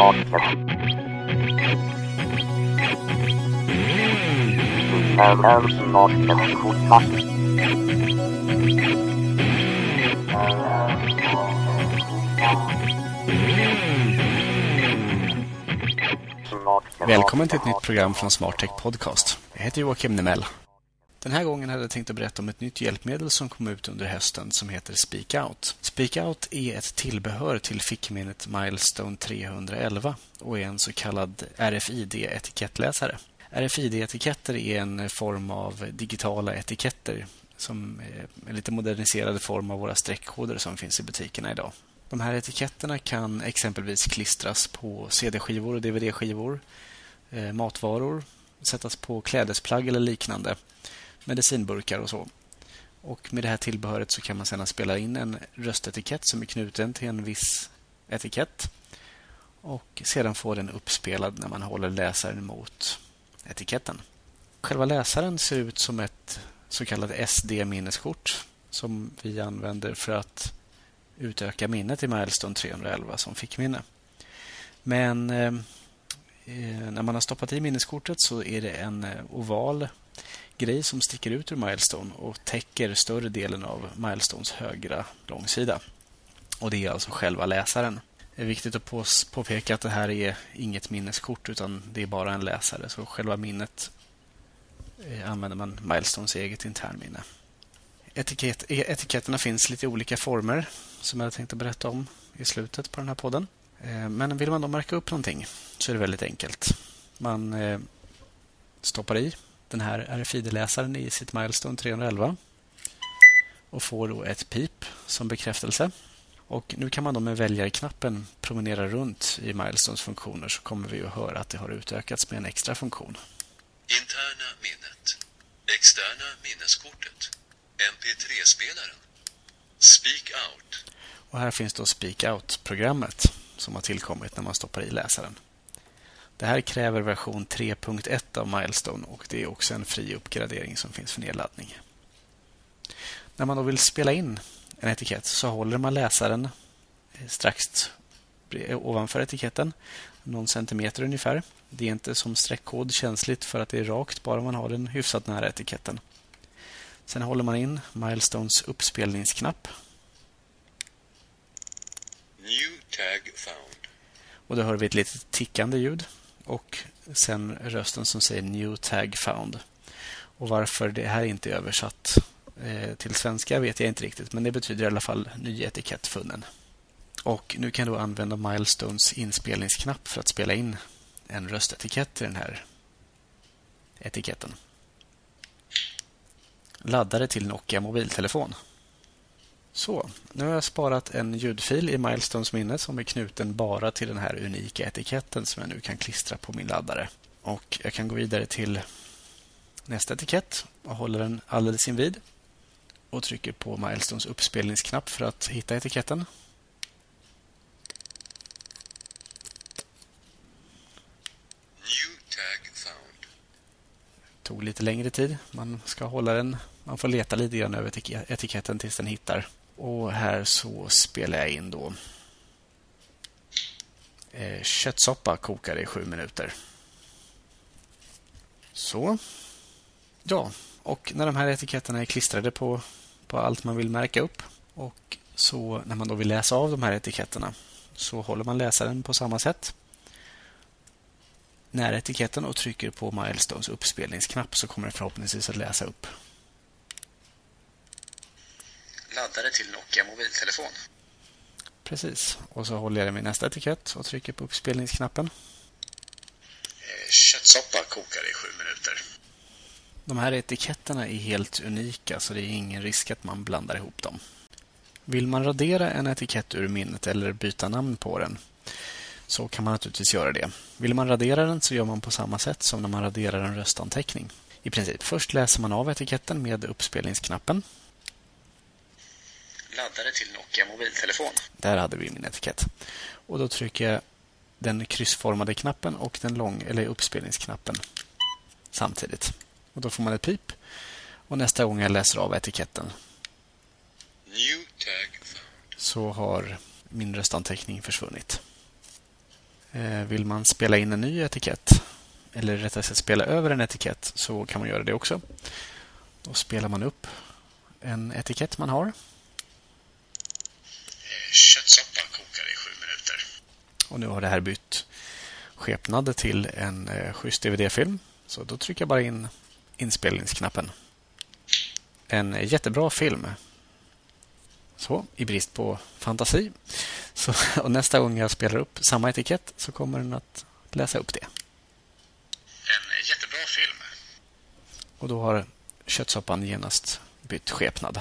Smartcast. Det är Välkommen till ett nytt program från Smarttech Podcast. Jag heter Joakim Nemell. Den här gången hade jag tänkt att berätta om ett nytt hjälpmedel som kom ut under hösten som heter SpeakOut. SpeakOut är ett tillbehör till fickminnet Milestone 311 och är en så kallad RFID-etikettläsare. RFID-etiketter är en form av digitala etiketter som är en lite moderniserad form av våra streckkoder som finns i butikerna idag. De här etiketterna kan exempelvis klistras på CD-skivor och DVD-skivor, eh, matvaror, sättas på klädesplagg eller liknande, medicinburkar och så. Och med det här tillbehöret så kan man sedan spela in en röstetikett som är knuten till en viss etikett och sedan få den uppspelad när man håller läsaren mot etiketten. Själva läsaren ser ut som ett så kallat SD-minneskort som vi använder för att utöka minnet i Milestone 311 som fickminne. Men eh, eh, när man har stoppat i minneskortet så är det en eh, oval grej som sticker ut ur Milestone och täcker större delen av Milestones högra långsida. Och det är alltså själva läsaren. Det är viktigt att påpeka att det här är inget minneskort utan det är bara en läsare. Så själva minnet eh, använder man Milestones eget internminne. Etikett, e- etiketterna finns i lite olika former som jag tänkte berätta om i slutet på den här podden. Eh, men vill man då märka upp någonting så är det väldigt enkelt. Man eh, stoppar i den här RFID-läsaren i sitt Milestone 311 och får då ett pip som bekräftelse. Och nu kan man då med väljarknappen promenera runt i Milestones funktioner så kommer vi att höra att det har utökats med en extra funktion. Interna minnet. Externa minneskortet. MP3-spelaren. Speak out. Och här finns då Speak Out-programmet som har tillkommit när man stoppar i läsaren. Det här kräver version 3.1 av Milestone och det är också en fri uppgradering som finns för nedladdning. När man då vill spela in en etikett så håller man läsaren strax ovanför etiketten, någon centimeter ungefär. Det är inte som streckkod känsligt för att det är rakt bara man har den hyfsat nära etiketten. Sen håller man in Milestones uppspelningsknapp New tag found. och då hör vi ett litet tickande ljud och sen rösten som säger New tag found. Och varför det här inte är översatt eh, till svenska vet jag inte riktigt, men det betyder i alla fall ny etikett funnen. Och nu kan jag använda Milestones inspelningsknapp för att spela in en röstetikett i den här etiketten. Laddare till Nokia mobiltelefon. Så, nu har jag sparat en ljudfil i Milestones minne som är knuten bara till den här unika etiketten som jag nu kan klistra på min laddare. Och jag kan gå vidare till nästa etikett och håller den alldeles invid och trycker på Milestones uppspelningsknapp för att hitta etiketten. Found. tog lite längre tid. Man ska hålla den. Man får leta lite grann över etik- etiketten tills den hittar. Och här så spelar jag in då eh, köttsoppa kokar i sju minuter. Så. Ja, och när de här etiketterna är klistrade på, på allt man vill märka upp och så när man då vill läsa av de här etiketterna så håller man läsaren på samma sätt nära etiketten och trycker på Milestones uppspelningsknapp så kommer det förhoppningsvis att läsa upp. Laddare till Nokia mobiltelefon. Precis. Och så håller jag den vid nästa etikett och trycker på uppspelningsknappen. Eh, Köttsoppa kokar i sju minuter. De här etiketterna är helt unika så det är ingen risk att man blandar ihop dem. Vill man radera en etikett ur minnet eller byta namn på den så kan man naturligtvis göra det. Vill man radera den så gör man på samma sätt som när man raderar en röstanteckning. I princip. Först läser man av etiketten med uppspelningsknappen. Laddare till Nokia mobiltelefon. Där hade vi min etikett. Och då trycker jag den kryssformade knappen och den lång eller uppspelningsknappen samtidigt. Och då får man ett pip. Och nästa gång jag läser av etiketten New tag found. så har min röstanteckning försvunnit. Eh, vill man spela in en ny etikett, eller rättare sagt spela över en etikett, så kan man göra det också. Då spelar man upp en etikett man har. Köttsoppa kokar i sju minuter. Och nu har det här bytt skepnad till en eh, schysst DVD-film. Så då trycker jag bara in inspelningsknappen. En jättebra film. Så, i brist på fantasi. Så, och nästa gång jag spelar upp samma etikett så kommer den att läsa upp det. En jättebra film. Och då har köttsoppan genast bytt skepnad.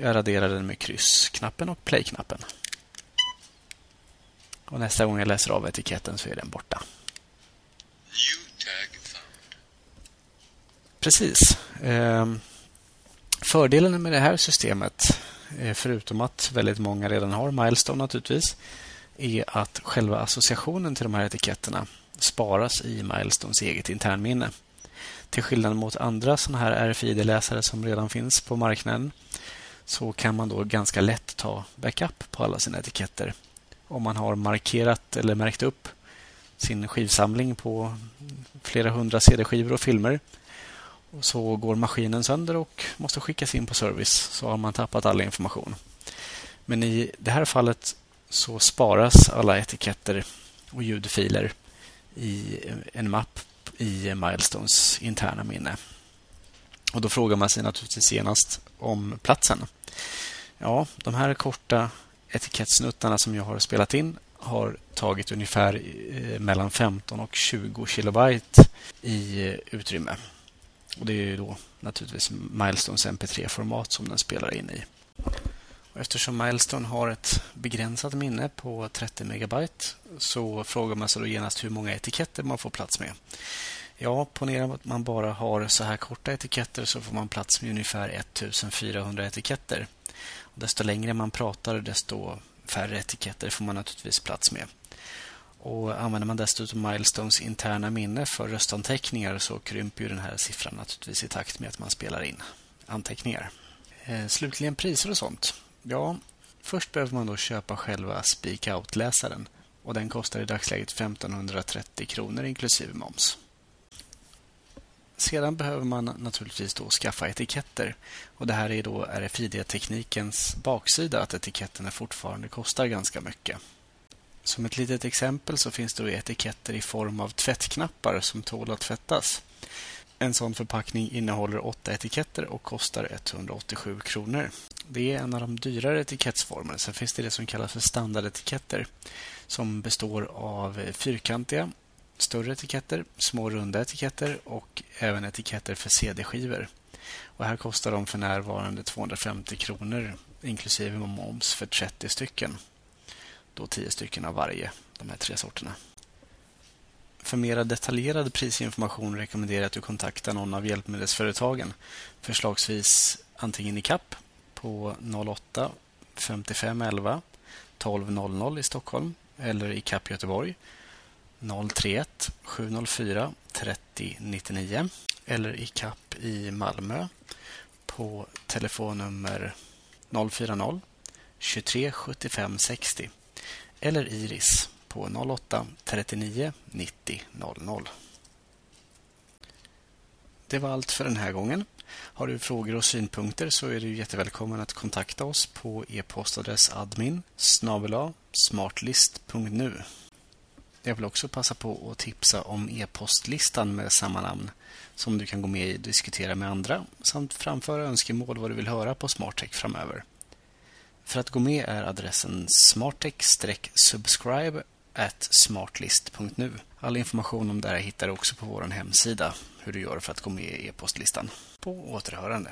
Jag raderar den med kryssknappen och play-knappen. Och nästa gång jag läser av etiketten så är den borta. Precis. Ehm, fördelen med det här systemet, eh, förutom att väldigt många redan har Milestone naturligtvis, är att själva associationen till de här etiketterna sparas i Milestones eget internminne. Till skillnad mot andra sådana här RFID-läsare som redan finns på marknaden så kan man då ganska lätt ta backup på alla sina etiketter. Om man har markerat eller märkt upp sin skivsamling på flera hundra CD-skivor och filmer så går maskinen sönder och måste skickas in på service så har man tappat all information. Men i det här fallet så sparas alla etiketter och ljudfiler i en mapp i Milestones interna minne. Och Då frågar man sig naturligtvis genast om platsen. Ja, de här korta etikettsnuttarna som jag har spelat in har tagit ungefär eh, mellan 15 och 20 kilobyte i eh, utrymme. Och Det är då naturligtvis Milestones MP3-format som den spelar in i. Och eftersom Milestone har ett begränsat minne på 30 megabyte så frågar man sig då genast hur många etiketter man får plats med. Ja, ponera att man bara har så här korta etiketter så får man plats med ungefär 1400 etiketter. Och desto längre man pratar, desto färre etiketter får man naturligtvis plats med. Och Använder man dessutom Milestones interna minne för röstanteckningar så krymper ju den här siffran naturligtvis i takt med att man spelar in anteckningar. Eh, slutligen priser och sånt. Ja, först behöver man då köpa själva Speak Out-läsaren och den kostar i dagsläget 1530 kronor inklusive moms. Sedan behöver man naturligtvis då skaffa etiketter. Och Det här är då RFID-teknikens baksida, att etiketterna fortfarande kostar ganska mycket. Som ett litet exempel så finns det etiketter i form av tvättknappar som tål att tvättas. En sån förpackning innehåller åtta etiketter och kostar 187 kronor. Det är en av de dyrare etikettsformerna. Sen finns det det som kallas för standardetiketter som består av fyrkantiga större etiketter, små runda etiketter och även etiketter för CD-skivor. Och här kostar de för närvarande 250 kronor inklusive moms för 30 stycken. Då 10 stycken av varje, de här tre sorterna. För mer detaljerad prisinformation rekommenderar jag att du kontaktar någon av hjälpmedelsföretagen. Förslagsvis antingen i CAP på 08 55 11 12 00 i Stockholm eller i CAP Göteborg 031 704 30 99 eller i CAP i Malmö på telefonnummer 040 23 75 60 eller Iris på 08 39 90 00. Det var allt för den här gången. Har du frågor och synpunkter så är du jättevälkommen att kontakta oss på e-postadress admin smartlist.nu. Jag vill också passa på att tipsa om e-postlistan med samma namn som du kan gå med i och diskutera med andra samt framföra önskemål vad du vill höra på Smartech framöver. För att gå med är adressen smartech-subscribe smartlist.nu. All information om det här hittar du också på vår hemsida hur du gör för att gå med i e-postlistan. På återhörande.